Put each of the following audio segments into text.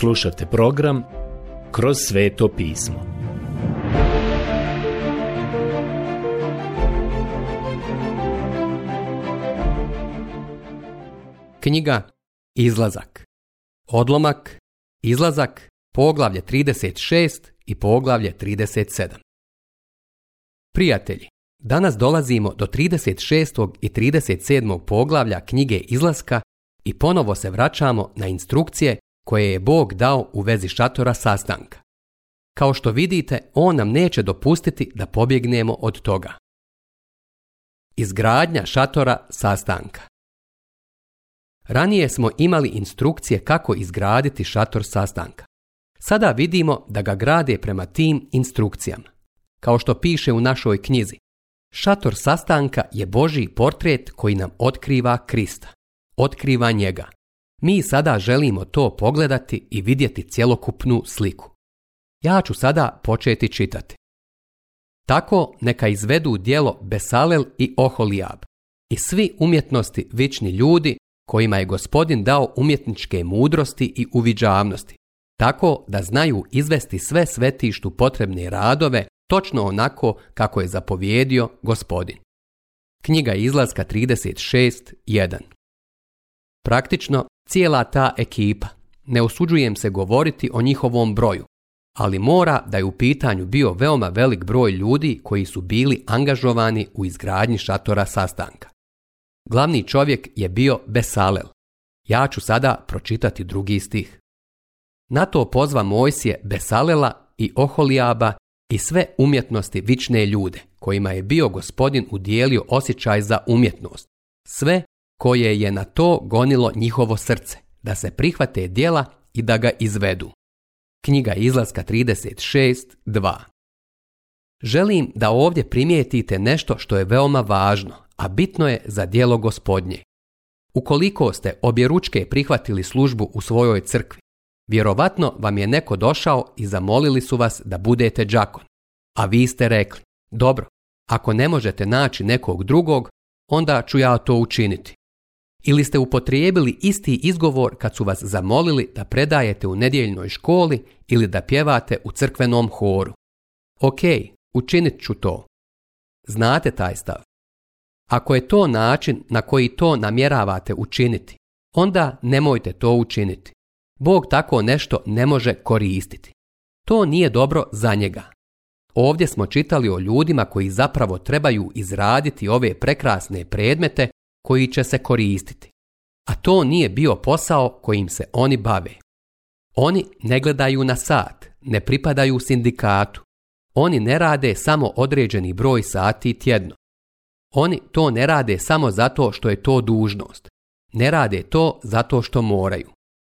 Slušate program Kroz sveto pismo. Knjiga Izlazak Odlomak Izlazak Poglavlje 36 i poglavlje 37 Prijatelji, danas dolazimo do 36. i 37. poglavlja knjige Izlaska i ponovo se vraćamo na instrukcije koje je Bog dao u vezi šatora sastanka. Kao što vidite, on nam neće dopustiti da pobjegnemo od toga. Izgradnja šatora sastanka Ranije smo imali instrukcije kako izgraditi šator sastanka. Sada vidimo da ga grade prema tim instrukcijama. Kao što piše u našoj knjizi, šator sastanka je Božji portret koji nam otkriva Krista. Otkriva njega. Mi sada želimo to pogledati i vidjeti cjelokupnu sliku. Ja ću sada početi čitati. Tako neka izvedu dijelo Besalel i Oholijab i svi umjetnosti vični ljudi kojima je gospodin dao umjetničke mudrosti i uviđavnosti, tako da znaju izvesti sve svetištu potrebne radove točno onako kako je zapovjedio gospodin. Knjiga izlaska 36.1 Praktično cijela ta ekipa. Ne osuđujem se govoriti o njihovom broju, ali mora da je u pitanju bio veoma velik broj ljudi koji su bili angažovani u izgradnji šatora sastanka. Glavni čovjek je bio Besalel. Ja ću sada pročitati drugi stih. Na to pozva Mojsije Besalela i Oholijaba i sve umjetnosti vične ljude, kojima je bio gospodin udijelio osjećaj za umjetnost, sve koje je na to gonilo njihovo srce, da se prihvate dijela i da ga izvedu. Knjiga izlaska 36.2 Želim da ovdje primijetite nešto što je veoma važno, a bitno je za dijelo gospodnje. Ukoliko ste objeručke prihvatili službu u svojoj crkvi, vjerovatno vam je neko došao i zamolili su vas da budete džakon. A vi ste rekli, dobro, ako ne možete naći nekog drugog, onda ću ja to učiniti. Ili ste upotrijebili isti izgovor kad su vas zamolili da predajete u nedjeljnoj školi ili da pjevate u crkvenom horu. Ok, učinit ću to. Znate taj stav. Ako je to način na koji to namjeravate učiniti, onda nemojte to učiniti. Bog tako nešto ne može koristiti. To nije dobro za njega. Ovdje smo čitali o ljudima koji zapravo trebaju izraditi ove prekrasne predmete koji će se koristiti. A to nije bio posao kojim se oni bave. Oni ne gledaju na sat, ne pripadaju sindikatu. Oni ne rade samo određeni broj sati tjedno. Oni to ne rade samo zato što je to dužnost. Ne rade to zato što moraju.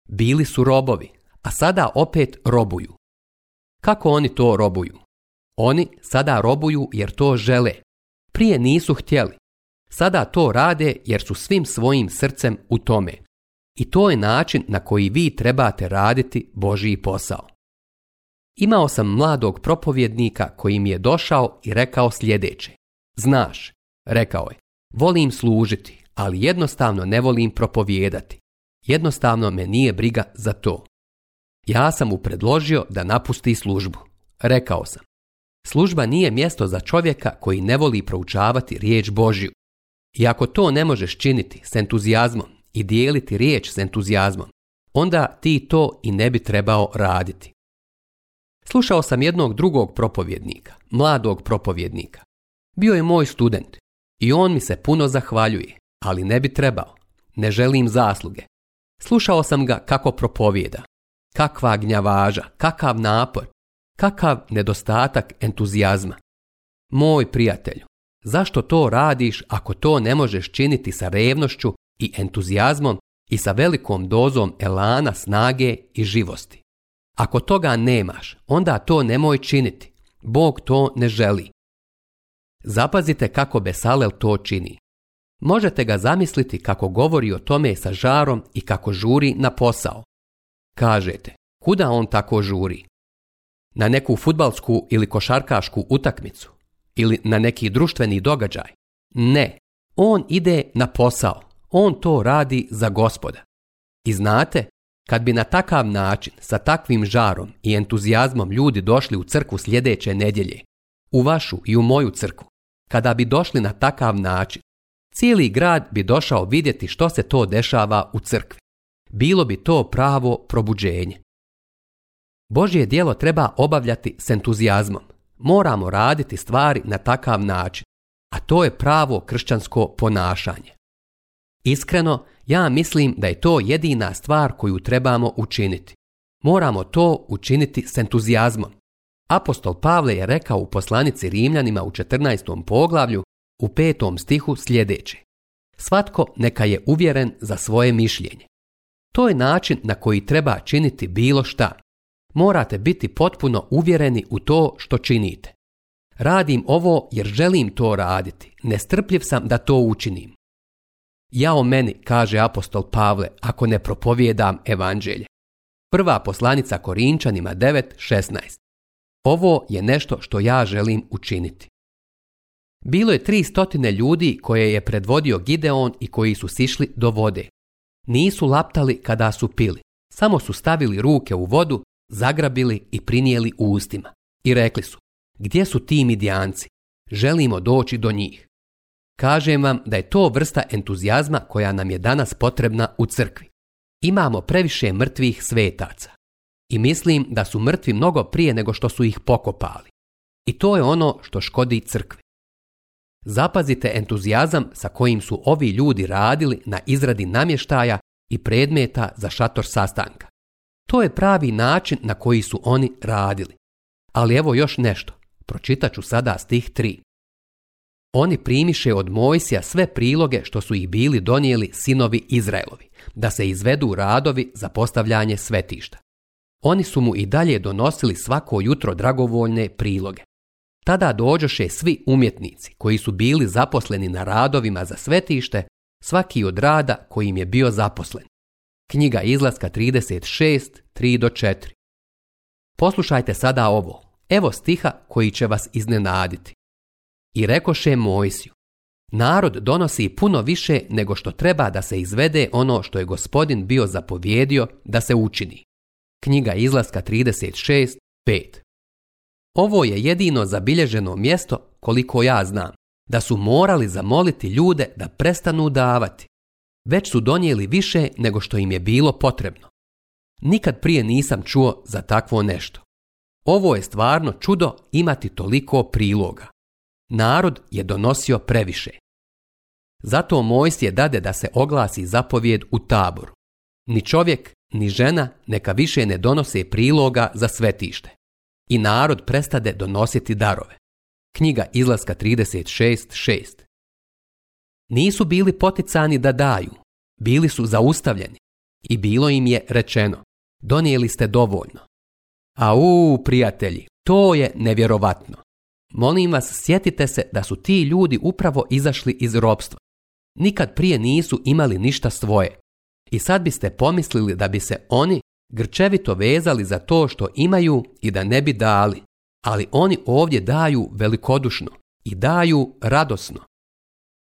Bili su robovi, a sada opet robuju. Kako oni to robuju? Oni sada robuju jer to žele. Prije nisu htjeli, Sada to rade jer su svim svojim srcem u tome. I to je način na koji vi trebate raditi Božiji posao. Imao sam mladog propovjednika koji mi je došao i rekao sljedeće. Znaš, rekao je, volim služiti, ali jednostavno ne volim propovijedati. Jednostavno me nije briga za to. Ja sam mu predložio da napusti službu. Rekao sam, služba nije mjesto za čovjeka koji ne voli proučavati riječ Božju, i ako to ne možeš činiti s entuzijazmom i dijeliti riječ s entuzijazmom, onda ti to i ne bi trebao raditi. Slušao sam jednog drugog propovjednika, mladog propovjednika. Bio je moj student i on mi se puno zahvaljuje, ali ne bi trebao. Ne želim zasluge. Slušao sam ga kako propovjeda. Kakva gnjavaža, kakav napor, kakav nedostatak entuzijazma. Moj prijatelju, Zašto to radiš ako to ne možeš činiti sa revnošću i entuzijazmom i sa velikom dozom elana, snage i živosti? Ako toga nemaš, onda to nemoj činiti. Bog to ne želi. Zapazite kako Besalel to čini. Možete ga zamisliti kako govori o tome sa žarom i kako žuri na posao. Kažete, kuda on tako žuri? Na neku futbalsku ili košarkašku utakmicu, ili na neki društveni događaj. Ne, on ide na posao. On to radi za gospoda. I znate, kad bi na takav način, sa takvim žarom i entuzijazmom ljudi došli u crkvu sljedeće nedjelje, u vašu i u moju crkvu, kada bi došli na takav način, cijeli grad bi došao vidjeti što se to dešava u crkvi. Bilo bi to pravo probuđenje. Božje dijelo treba obavljati s entuzijazmom, moramo raditi stvari na takav način, a to je pravo kršćansko ponašanje. Iskreno, ja mislim da je to jedina stvar koju trebamo učiniti. Moramo to učiniti s entuzijazmom. Apostol Pavle je rekao u poslanici Rimljanima u 14. poglavlju u 5. stihu sljedeće. Svatko neka je uvjeren za svoje mišljenje. To je način na koji treba činiti bilo šta morate biti potpuno uvjereni u to što činite. Radim ovo jer želim to raditi, nestrpljiv sam da to učinim. Ja o meni, kaže apostol Pavle, ako ne propovijedam evanđelje. Prva poslanica Korinčanima 9.16. Ovo je nešto što ja želim učiniti. Bilo je tri stotine ljudi koje je predvodio Gideon i koji su sišli do vode. Nisu laptali kada su pili, samo su stavili ruke u vodu zagrabili i prinijeli u ustima. I rekli su, gdje su ti midijanci? Želimo doći do njih. Kažem vam da je to vrsta entuzijazma koja nam je danas potrebna u crkvi. Imamo previše mrtvih svetaca. I mislim da su mrtvi mnogo prije nego što su ih pokopali. I to je ono što škodi crkvi. Zapazite entuzijazam sa kojim su ovi ljudi radili na izradi namještaja i predmeta za šator sastanka. To je pravi način na koji su oni radili. Ali evo još nešto. ću sada stih 3. Oni primiše od Mojsija sve priloge što su ih bili donijeli sinovi Izraelovi, da se izvedu radovi za postavljanje svetišta. Oni su mu i dalje donosili svako jutro dragovoljne priloge. Tada dođoše svi umjetnici koji su bili zaposleni na radovima za svetište, svaki od rada kojim je bio zaposlen. Knjiga izlaska 36, 3 do 4. Poslušajte sada ovo. Evo stiha koji će vas iznenaditi. I rekoše Mojsiju. Narod donosi puno više nego što treba da se izvede ono što je gospodin bio zapovjedio da se učini. Knjiga izlaska 36, 5. Ovo je jedino zabilježeno mjesto, koliko ja znam, da su morali zamoliti ljude da prestanu davati, već su donijeli više nego što im je bilo potrebno. Nikad prije nisam čuo za takvo nešto. Ovo je stvarno čudo imati toliko priloga. Narod je donosio previše. Zato je dade da se oglasi zapovjed u taboru. Ni čovjek, ni žena neka više ne donose priloga za svetište. I narod prestade donositi darove. Knjiga izlaska 36.6 nisu bili poticani da daju, bili su zaustavljeni i bilo im je rečeno, donijeli ste dovoljno. A u, prijatelji, to je nevjerovatno. Molim vas, sjetite se da su ti ljudi upravo izašli iz ropstva. Nikad prije nisu imali ništa svoje. I sad biste pomislili da bi se oni grčevito vezali za to što imaju i da ne bi dali. Ali oni ovdje daju velikodušno i daju radosno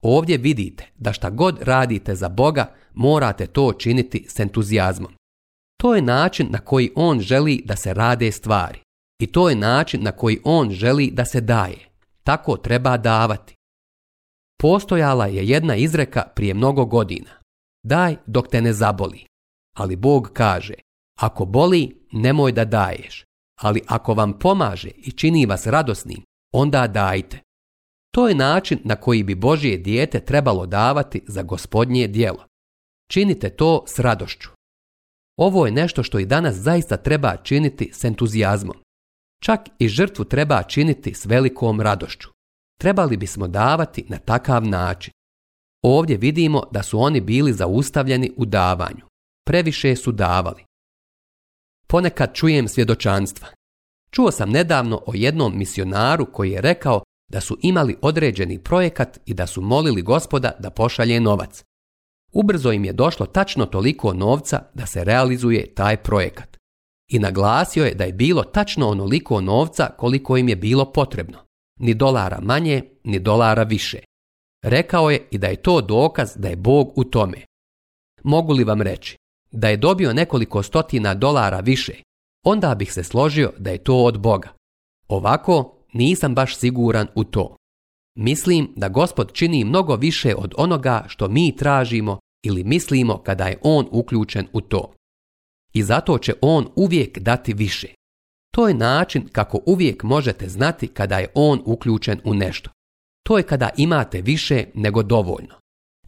Ovdje vidite da šta god radite za Boga, morate to činiti s entuzijazmom. To je način na koji on želi da se rade stvari. I to je način na koji on želi da se daje. Tako treba davati. Postojala je jedna izreka prije mnogo godina. Daj dok te ne zaboli. Ali Bog kaže, ako boli, nemoj da daješ. Ali ako vam pomaže i čini vas radosnim, onda dajte. To je način na koji bi Božije dijete trebalo davati za gospodnje dijelo. Činite to s radošću. Ovo je nešto što i danas zaista treba činiti s entuzijazmom. Čak i žrtvu treba činiti s velikom radošću. Trebali bismo davati na takav način. Ovdje vidimo da su oni bili zaustavljeni u davanju. Previše su davali. Ponekad čujem svjedočanstva. Čuo sam nedavno o jednom misionaru koji je rekao da su imali određeni projekat i da su molili gospoda da pošalje novac. Ubrzo im je došlo tačno toliko novca da se realizuje taj projekat. I naglasio je da je bilo tačno onoliko novca koliko im je bilo potrebno. Ni dolara manje, ni dolara više. Rekao je i da je to dokaz da je Bog u tome. Mogu li vam reći da je dobio nekoliko stotina dolara više, onda bih se složio da je to od Boga. Ovako nisam baš siguran u to. Mislim da gospod čini mnogo više od onoga što mi tražimo ili mislimo kada je on uključen u to. I zato će on uvijek dati više. To je način kako uvijek možete znati kada je on uključen u nešto. To je kada imate više nego dovoljno.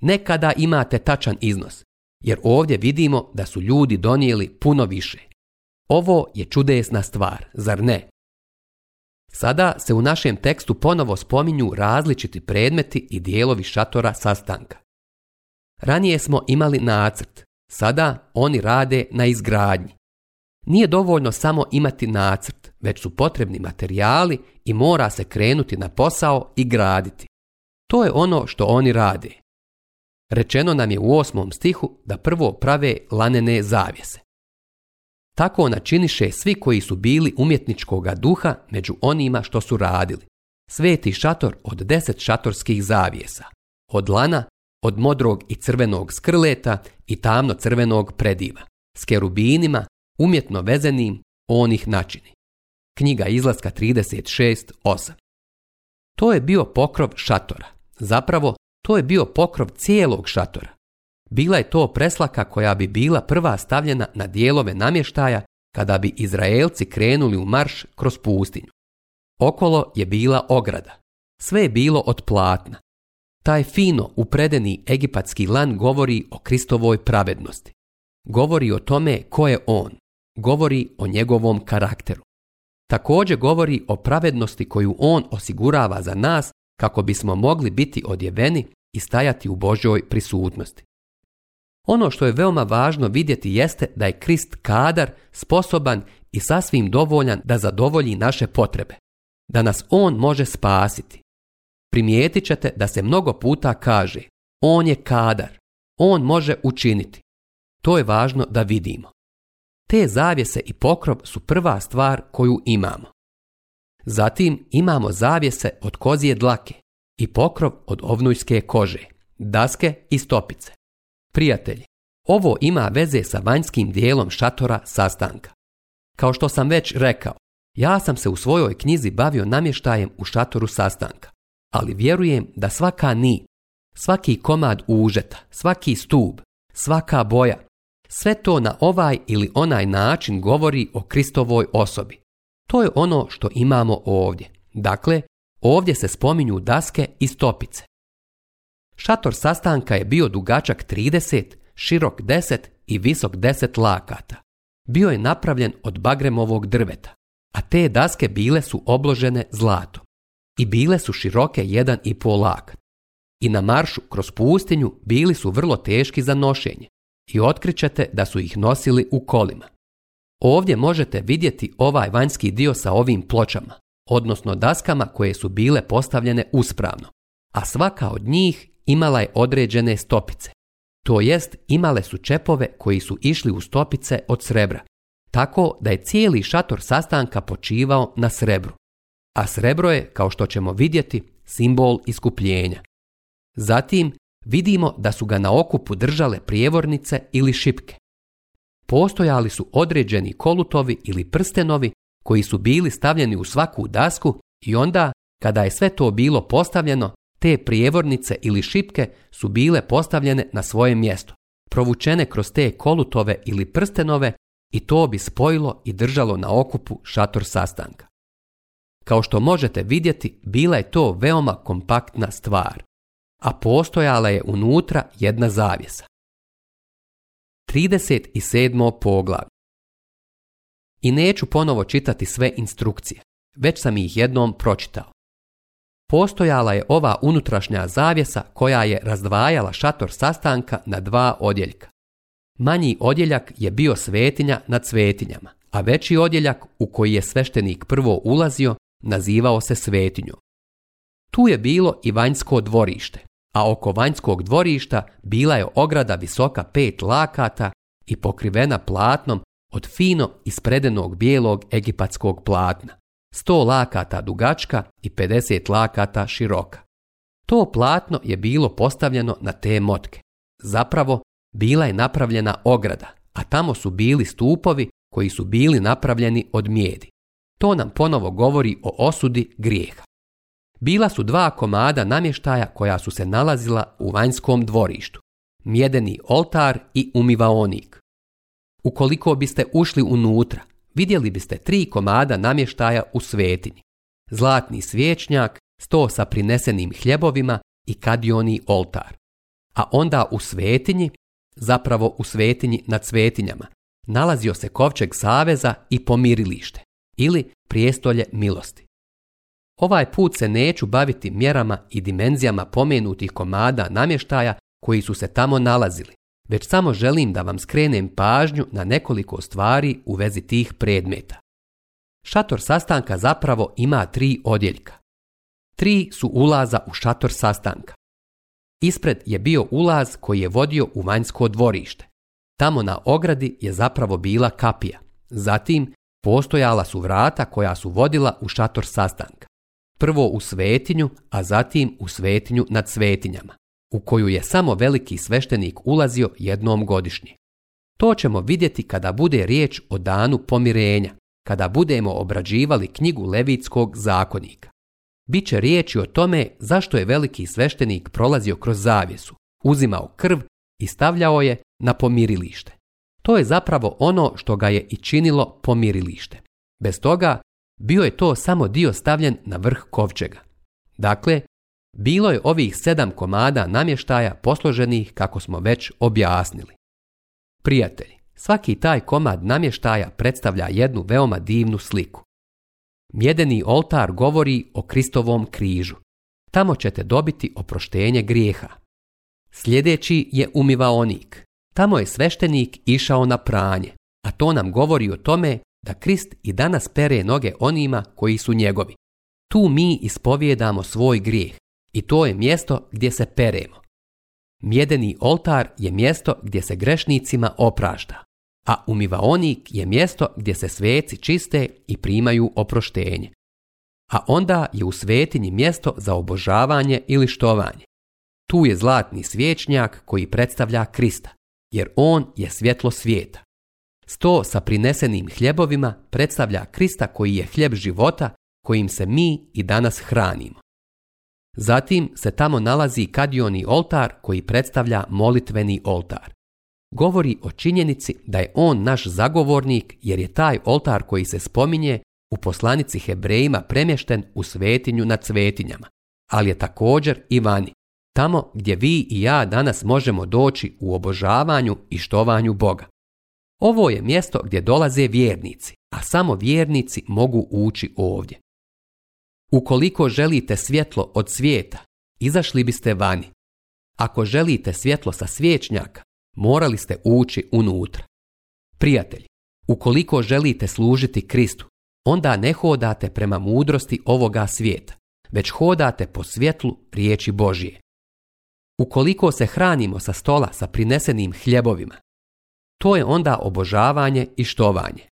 Ne kada imate tačan iznos, jer ovdje vidimo da su ljudi donijeli puno više. Ovo je čudesna stvar, zar ne? Sada se u našem tekstu ponovo spominju različiti predmeti i dijelovi šatora sastanka. Ranije smo imali nacrt, sada oni rade na izgradnji. Nije dovoljno samo imati nacrt, već su potrebni materijali i mora se krenuti na posao i graditi. To je ono što oni rade. Rečeno nam je u osmom stihu da prvo prave lanene zavjese. Tako načiniše svi koji su bili umjetničkoga duha među onima što su radili. Sveti šator od deset šatorskih zavijesa, od lana, od modrog i crvenog skrleta i tamno crvenog prediva, s kerubinima, umjetno vezenim, onih ih načini. Knjiga izlaska 36.8 To je bio pokrov šatora, zapravo to je bio pokrov cijelog šatora, bila je to preslaka koja bi bila prva stavljena na dijelove namještaja kada bi Izraelci krenuli u marš kroz pustinju. Okolo je bila ograda. Sve je bilo od platna. Taj fino upredeni egipatski lan govori o Kristovoj pravednosti. Govori o tome ko je on. Govori o njegovom karakteru. Također govori o pravednosti koju on osigurava za nas kako bismo mogli biti odjeveni i stajati u Božoj prisutnosti. Ono što je veoma važno vidjeti jeste da je Krist kadar, sposoban i sasvim dovoljan da zadovolji naše potrebe. Da nas On može spasiti. Primijetit ćete da se mnogo puta kaže On je kadar, On može učiniti. To je važno da vidimo. Te zavjese i pokrov su prva stvar koju imamo. Zatim imamo zavjese od kozije dlake i pokrov od ovnujske kože, daske i stopice. Prijatelji, ovo ima veze sa vanjskim dijelom šatora sastanka. Kao što sam već rekao, ja sam se u svojoj knjizi bavio namještajem u šatoru sastanka, ali vjerujem da svaka ni, svaki komad užeta, svaki stub, svaka boja, sve to na ovaj ili onaj način govori o Kristovoj osobi. To je ono što imamo ovdje. Dakle, ovdje se spominju daske i stopice. Šator sastanka je bio dugačak 30, širok 10 i visok 10 lakata. Bio je napravljen od bagremovog drveta, a te daske bile su obložene zlatom i bile su široke 1,5 lakat. I na maršu kroz pustinju bili su vrlo teški za nošenje i otkrićete da su ih nosili u kolima. Ovdje možete vidjeti ovaj vanjski dio sa ovim pločama, odnosno daskama koje su bile postavljene uspravno, a svaka od njih imala je određene stopice. To jest imale su čepove koji su išli u stopice od srebra, tako da je cijeli šator sastanka počivao na srebru. A srebro je, kao što ćemo vidjeti, simbol iskupljenja. Zatim vidimo da su ga na okupu držale prijevornice ili šipke. Postojali su određeni kolutovi ili prstenovi koji su bili stavljeni u svaku dasku i onda, kada je sve to bilo postavljeno, te prijevornice ili šipke su bile postavljene na svoje mjesto, provučene kroz te kolutove ili prstenove i to bi spojilo i držalo na okupu šator sastanka. Kao što možete vidjeti, bila je to veoma kompaktna stvar, a postojala je unutra jedna zavjesa. 37. poglavlje I neću ponovo čitati sve instrukcije, već sam ih jednom pročitao postojala je ova unutrašnja zavjesa koja je razdvajala šator sastanka na dva odjeljka. Manji odjeljak je bio svetinja nad svetinjama, a veći odjeljak u koji je sveštenik prvo ulazio nazivao se svetinju. Tu je bilo i vanjsko dvorište, a oko vanjskog dvorišta bila je ograda visoka pet lakata i pokrivena platnom od fino ispredenog bijelog egipatskog platna. 100 lakata dugačka i 50 lakata široka. To platno je bilo postavljeno na te motke. Zapravo, bila je napravljena ograda, a tamo su bili stupovi koji su bili napravljeni od mjedi. To nam ponovo govori o osudi grijeha. Bila su dva komada namještaja koja su se nalazila u vanjskom dvorištu. Mjedeni oltar i umivaonik. Ukoliko biste ušli unutra, vidjeli biste tri komada namještaja u svetinji. Zlatni svječnjak, sto sa prinesenim hljebovima i kadioni oltar. A onda u svetinji, zapravo u svetinji nad svetinjama, nalazio se kovčeg saveza i pomirilište ili prijestolje milosti. Ovaj put se neću baviti mjerama i dimenzijama pomenutih komada namještaja koji su se tamo nalazili, već samo želim da vam skrenem pažnju na nekoliko stvari u vezi tih predmeta. Šator sastanka zapravo ima tri odjeljka. Tri su ulaza u šator sastanka. Ispred je bio ulaz koji je vodio u vanjsko dvorište. Tamo na ogradi je zapravo bila kapija. Zatim postojala su vrata koja su vodila u šator sastanka. Prvo u svetinju, a zatim u svetinju nad svetinjama u koju je samo veliki sveštenik ulazio jednom godišnje. To ćemo vidjeti kada bude riječ o danu pomirenja, kada budemo obrađivali knjigu Levitskog zakonika. Biće riječi o tome zašto je veliki sveštenik prolazio kroz zavjesu, uzimao krv i stavljao je na pomirilište. To je zapravo ono što ga je i činilo pomirilište. Bez toga bio je to samo dio stavljen na vrh kovčega. Dakle, bilo je ovih sedam komada namještaja posloženih kako smo već objasnili. Prijatelji, svaki taj komad namještaja predstavlja jednu veoma divnu sliku. Mjedeni oltar govori o Kristovom križu. Tamo ćete dobiti oproštenje grijeha. Sljedeći je umivaonik. Tamo je sveštenik išao na pranje, a to nam govori o tome da Krist i danas pere noge onima koji su njegovi. Tu mi ispovijedamo svoj grijeh, i to je mjesto gdje se peremo. Mjedeni oltar je mjesto gdje se grešnicima oprašta, a umivaonik je mjesto gdje se sveci čiste i primaju oproštenje. A onda je u svetinji mjesto za obožavanje ili štovanje. Tu je zlatni svječnjak koji predstavlja Krista, jer on je svjetlo svijeta. Sto sa prinesenim hljebovima predstavlja Krista koji je hljeb života kojim se mi i danas hranimo. Zatim se tamo nalazi kadioni oltar koji predstavlja molitveni oltar. Govori o činjenici da je on naš zagovornik jer je taj oltar koji se spominje u poslanici Hebrejima premješten u svetinju nad svetinjama, ali je također i vani, tamo gdje vi i ja danas možemo doći u obožavanju i štovanju Boga. Ovo je mjesto gdje dolaze vjernici, a samo vjernici mogu ući ovdje. Ukoliko želite svjetlo od svijeta, izašli biste vani. Ako želite svjetlo sa svječnjaka, morali ste ući unutra. Prijatelji, ukoliko želite služiti Kristu, onda ne hodate prema mudrosti ovoga svijeta, već hodate po svjetlu riječi Božije. Ukoliko se hranimo sa stola sa prinesenim hljebovima, to je onda obožavanje i štovanje.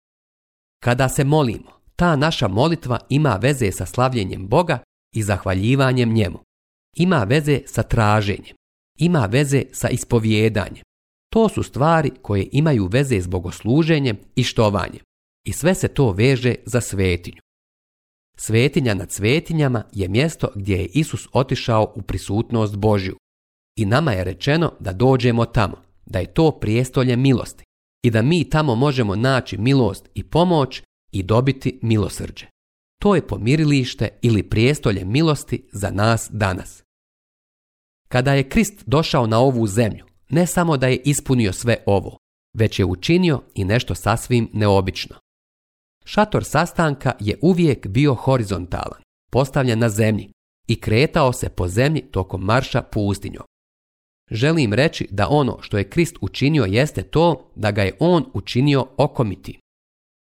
Kada se molimo, ta naša molitva ima veze sa slavljenjem Boga i zahvaljivanjem njemu. Ima veze sa traženjem. Ima veze sa ispovjedanjem. To su stvari koje imaju veze s bogosluženjem i štovanjem. I sve se to veže za svetinju. Svetinja nad svetinjama je mjesto gdje je Isus otišao u prisutnost Božju. I nama je rečeno da dođemo tamo, da je to prijestolje milosti i da mi tamo možemo naći milost i pomoć i dobiti milosrđe. To je pomirilište ili prijestolje milosti za nas danas. Kada je Krist došao na ovu zemlju, ne samo da je ispunio sve ovo, već je učinio i nešto sasvim neobično. Šator sastanka je uvijek bio horizontalan, postavljen na zemlji i kretao se po zemlji tokom marša pustinjom. Želim reći da ono što je Krist učinio jeste to da ga je on učinio okomiti.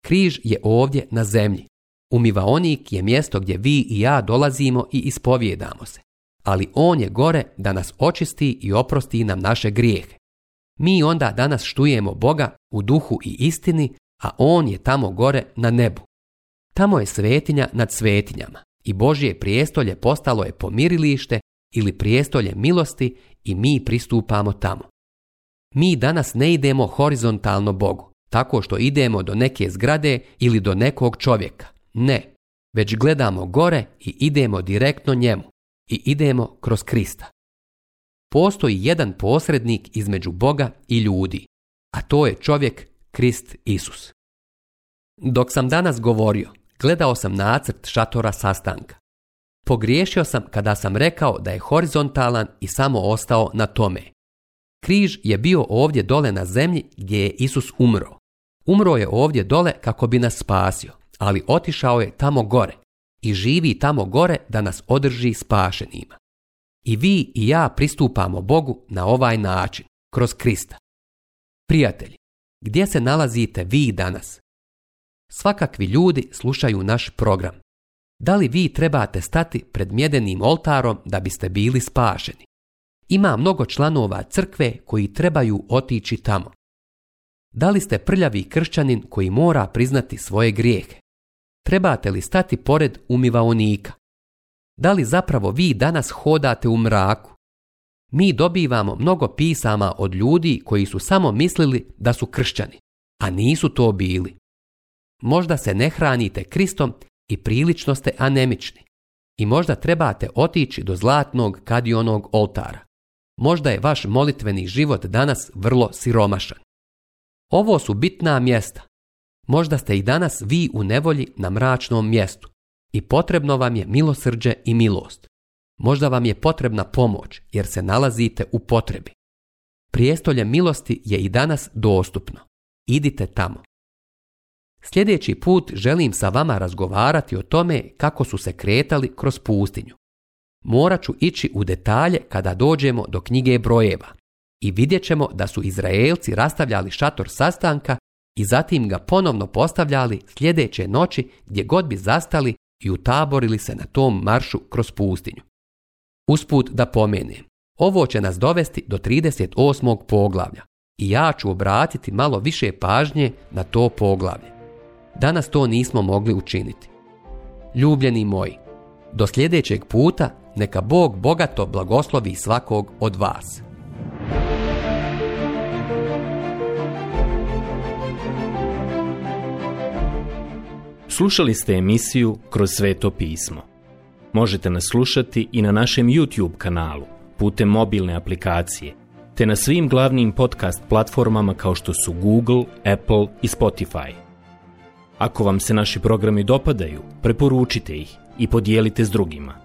Križ je ovdje na zemlji. Umivaonik je mjesto gdje vi i ja dolazimo i ispovijedamo se. Ali on je gore da nas očisti i oprosti nam naše grijehe. Mi onda danas štujemo Boga u duhu i istini, a on je tamo gore na nebu. Tamo je svetinja nad svetinjama i Božje prijestolje postalo je pomirilište ili prijestolje milosti i mi pristupamo tamo. Mi danas ne idemo horizontalno Bogu, tako što idemo do neke zgrade ili do nekog čovjeka. Ne, već gledamo gore i idemo direktno njemu i idemo kroz Krista. Postoji jedan posrednik između Boga i ljudi, a to je čovjek Krist Isus. Dok sam danas govorio, gledao sam nacrt šatora sastanka. Pogriješio sam kada sam rekao da je horizontalan i samo ostao na tome. Križ je bio ovdje dole na zemlji gdje je Isus umro. Umro je ovdje dole kako bi nas spasio, ali otišao je tamo gore i živi tamo gore da nas održi spašenima. I vi i ja pristupamo Bogu na ovaj način, kroz Krista. Prijatelji, gdje se nalazite vi danas? Svakakvi ljudi slušaju naš program. Da li vi trebate stati pred mjedenim oltarom da biste bili spašeni? Ima mnogo članova crkve koji trebaju otići tamo. Da li ste prljavi kršćanin koji mora priznati svoje grijehe? Trebate li stati pored umivaonika? Da li zapravo vi danas hodate u mraku? Mi dobivamo mnogo pisama od ljudi koji su samo mislili da su kršćani, a nisu to bili. Možda se ne hranite Kristom i prilično ste anemični. I možda trebate otići do zlatnog kadionog oltara. Možda je vaš molitveni život danas vrlo siromašan. Ovo su bitna mjesta. Možda ste i danas vi u nevolji na mračnom mjestu i potrebno vam je milosrđe i milost. Možda vam je potrebna pomoć jer se nalazite u potrebi. Prijestolje milosti je i danas dostupno. Idite tamo. Sljedeći put želim sa vama razgovarati o tome kako su se kretali kroz pustinju morat ću ići u detalje kada dođemo do knjige brojeva i vidjet ćemo da su Izraelci rastavljali šator sastanka i zatim ga ponovno postavljali sljedeće noći gdje god bi zastali i utaborili se na tom maršu kroz pustinju. Usput da pomenem, ovo će nas dovesti do 38. poglavlja i ja ću obratiti malo više pažnje na to poglavlje. Danas to nismo mogli učiniti. Ljubljeni moji, do sljedećeg puta neka Bog bogato blagoslovi svakog od vas. Slušali ste emisiju Kroz sveto pismo. Možete nas slušati i na našem YouTube kanalu, putem mobilne aplikacije, te na svim glavnim podcast platformama kao što su Google, Apple i Spotify. Ako vam se naši programi dopadaju, preporučite ih i podijelite s drugima